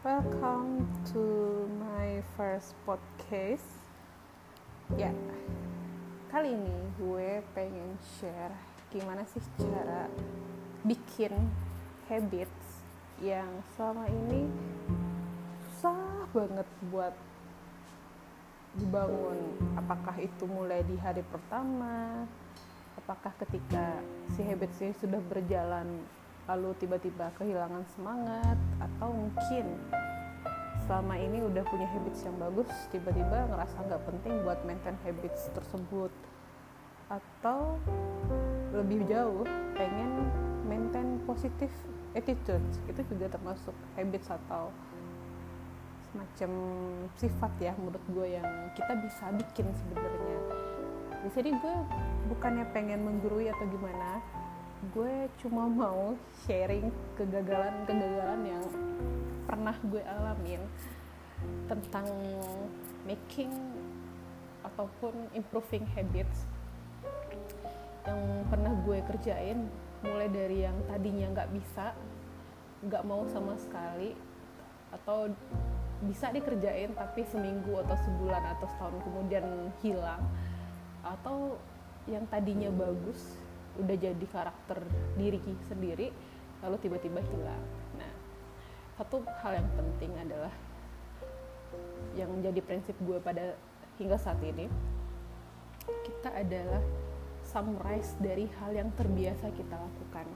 Welcome to my first podcast. Ya, kali ini gue pengen share gimana sih cara bikin habits yang selama ini susah banget buat dibangun. Apakah itu mulai di hari pertama? Apakah ketika si habits ini sudah berjalan lalu tiba-tiba kehilangan semangat atau mungkin selama ini udah punya habits yang bagus tiba-tiba ngerasa nggak penting buat maintain habits tersebut. Atau lebih jauh pengen maintain positif attitude. Itu juga termasuk habits atau semacam sifat ya menurut gue yang kita bisa bikin sebenarnya. Di sini gue bukannya pengen menggurui atau gimana gue cuma mau sharing kegagalan-kegagalan yang pernah gue alamin tentang making ataupun improving habits yang pernah gue kerjain mulai dari yang tadinya nggak bisa nggak mau sama sekali atau bisa dikerjain tapi seminggu atau sebulan atau setahun kemudian hilang atau yang tadinya bagus udah jadi karakter diri sendiri lalu tiba-tiba hilang. Nah satu hal yang penting adalah yang menjadi prinsip gue pada hingga saat ini kita adalah summarize dari hal yang terbiasa kita lakukan.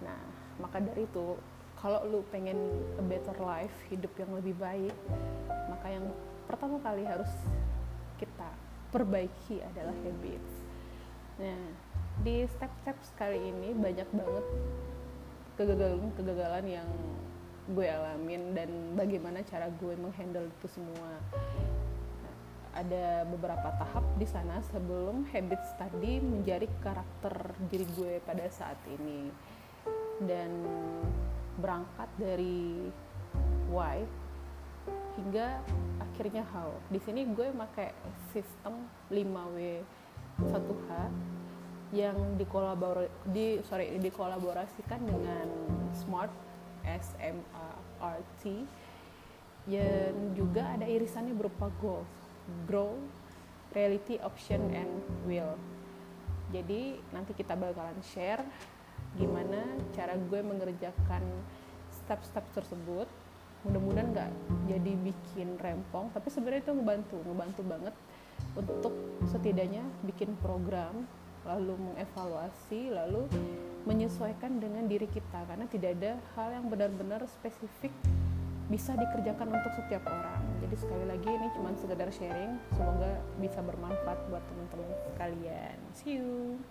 Nah maka dari itu kalau lu pengen a better life hidup yang lebih baik maka yang pertama kali harus kita perbaiki adalah habits. Nah di step-step sekali ini banyak banget kegagalan-kegagalan yang gue alamin dan bagaimana cara gue menghandle itu semua. ada beberapa tahap di sana sebelum habits tadi menjadi karakter diri gue pada saat ini. Dan berangkat dari why hingga akhirnya how. Di sini gue pakai sistem 5W 1H yang dikolabor di sorry dikolaborasikan dengan Smart S M A R T yang juga ada irisannya berupa goals, grow, reality, option, and will. Jadi nanti kita bakalan share gimana cara gue mengerjakan step-step tersebut. Mudah-mudahan nggak jadi bikin rempong, tapi sebenarnya itu ngebantu, ngebantu banget untuk setidaknya bikin program lalu mengevaluasi lalu menyesuaikan dengan diri kita karena tidak ada hal yang benar-benar spesifik bisa dikerjakan untuk setiap orang. Jadi sekali lagi ini cuma sekedar sharing. Semoga bisa bermanfaat buat teman-teman sekalian. See you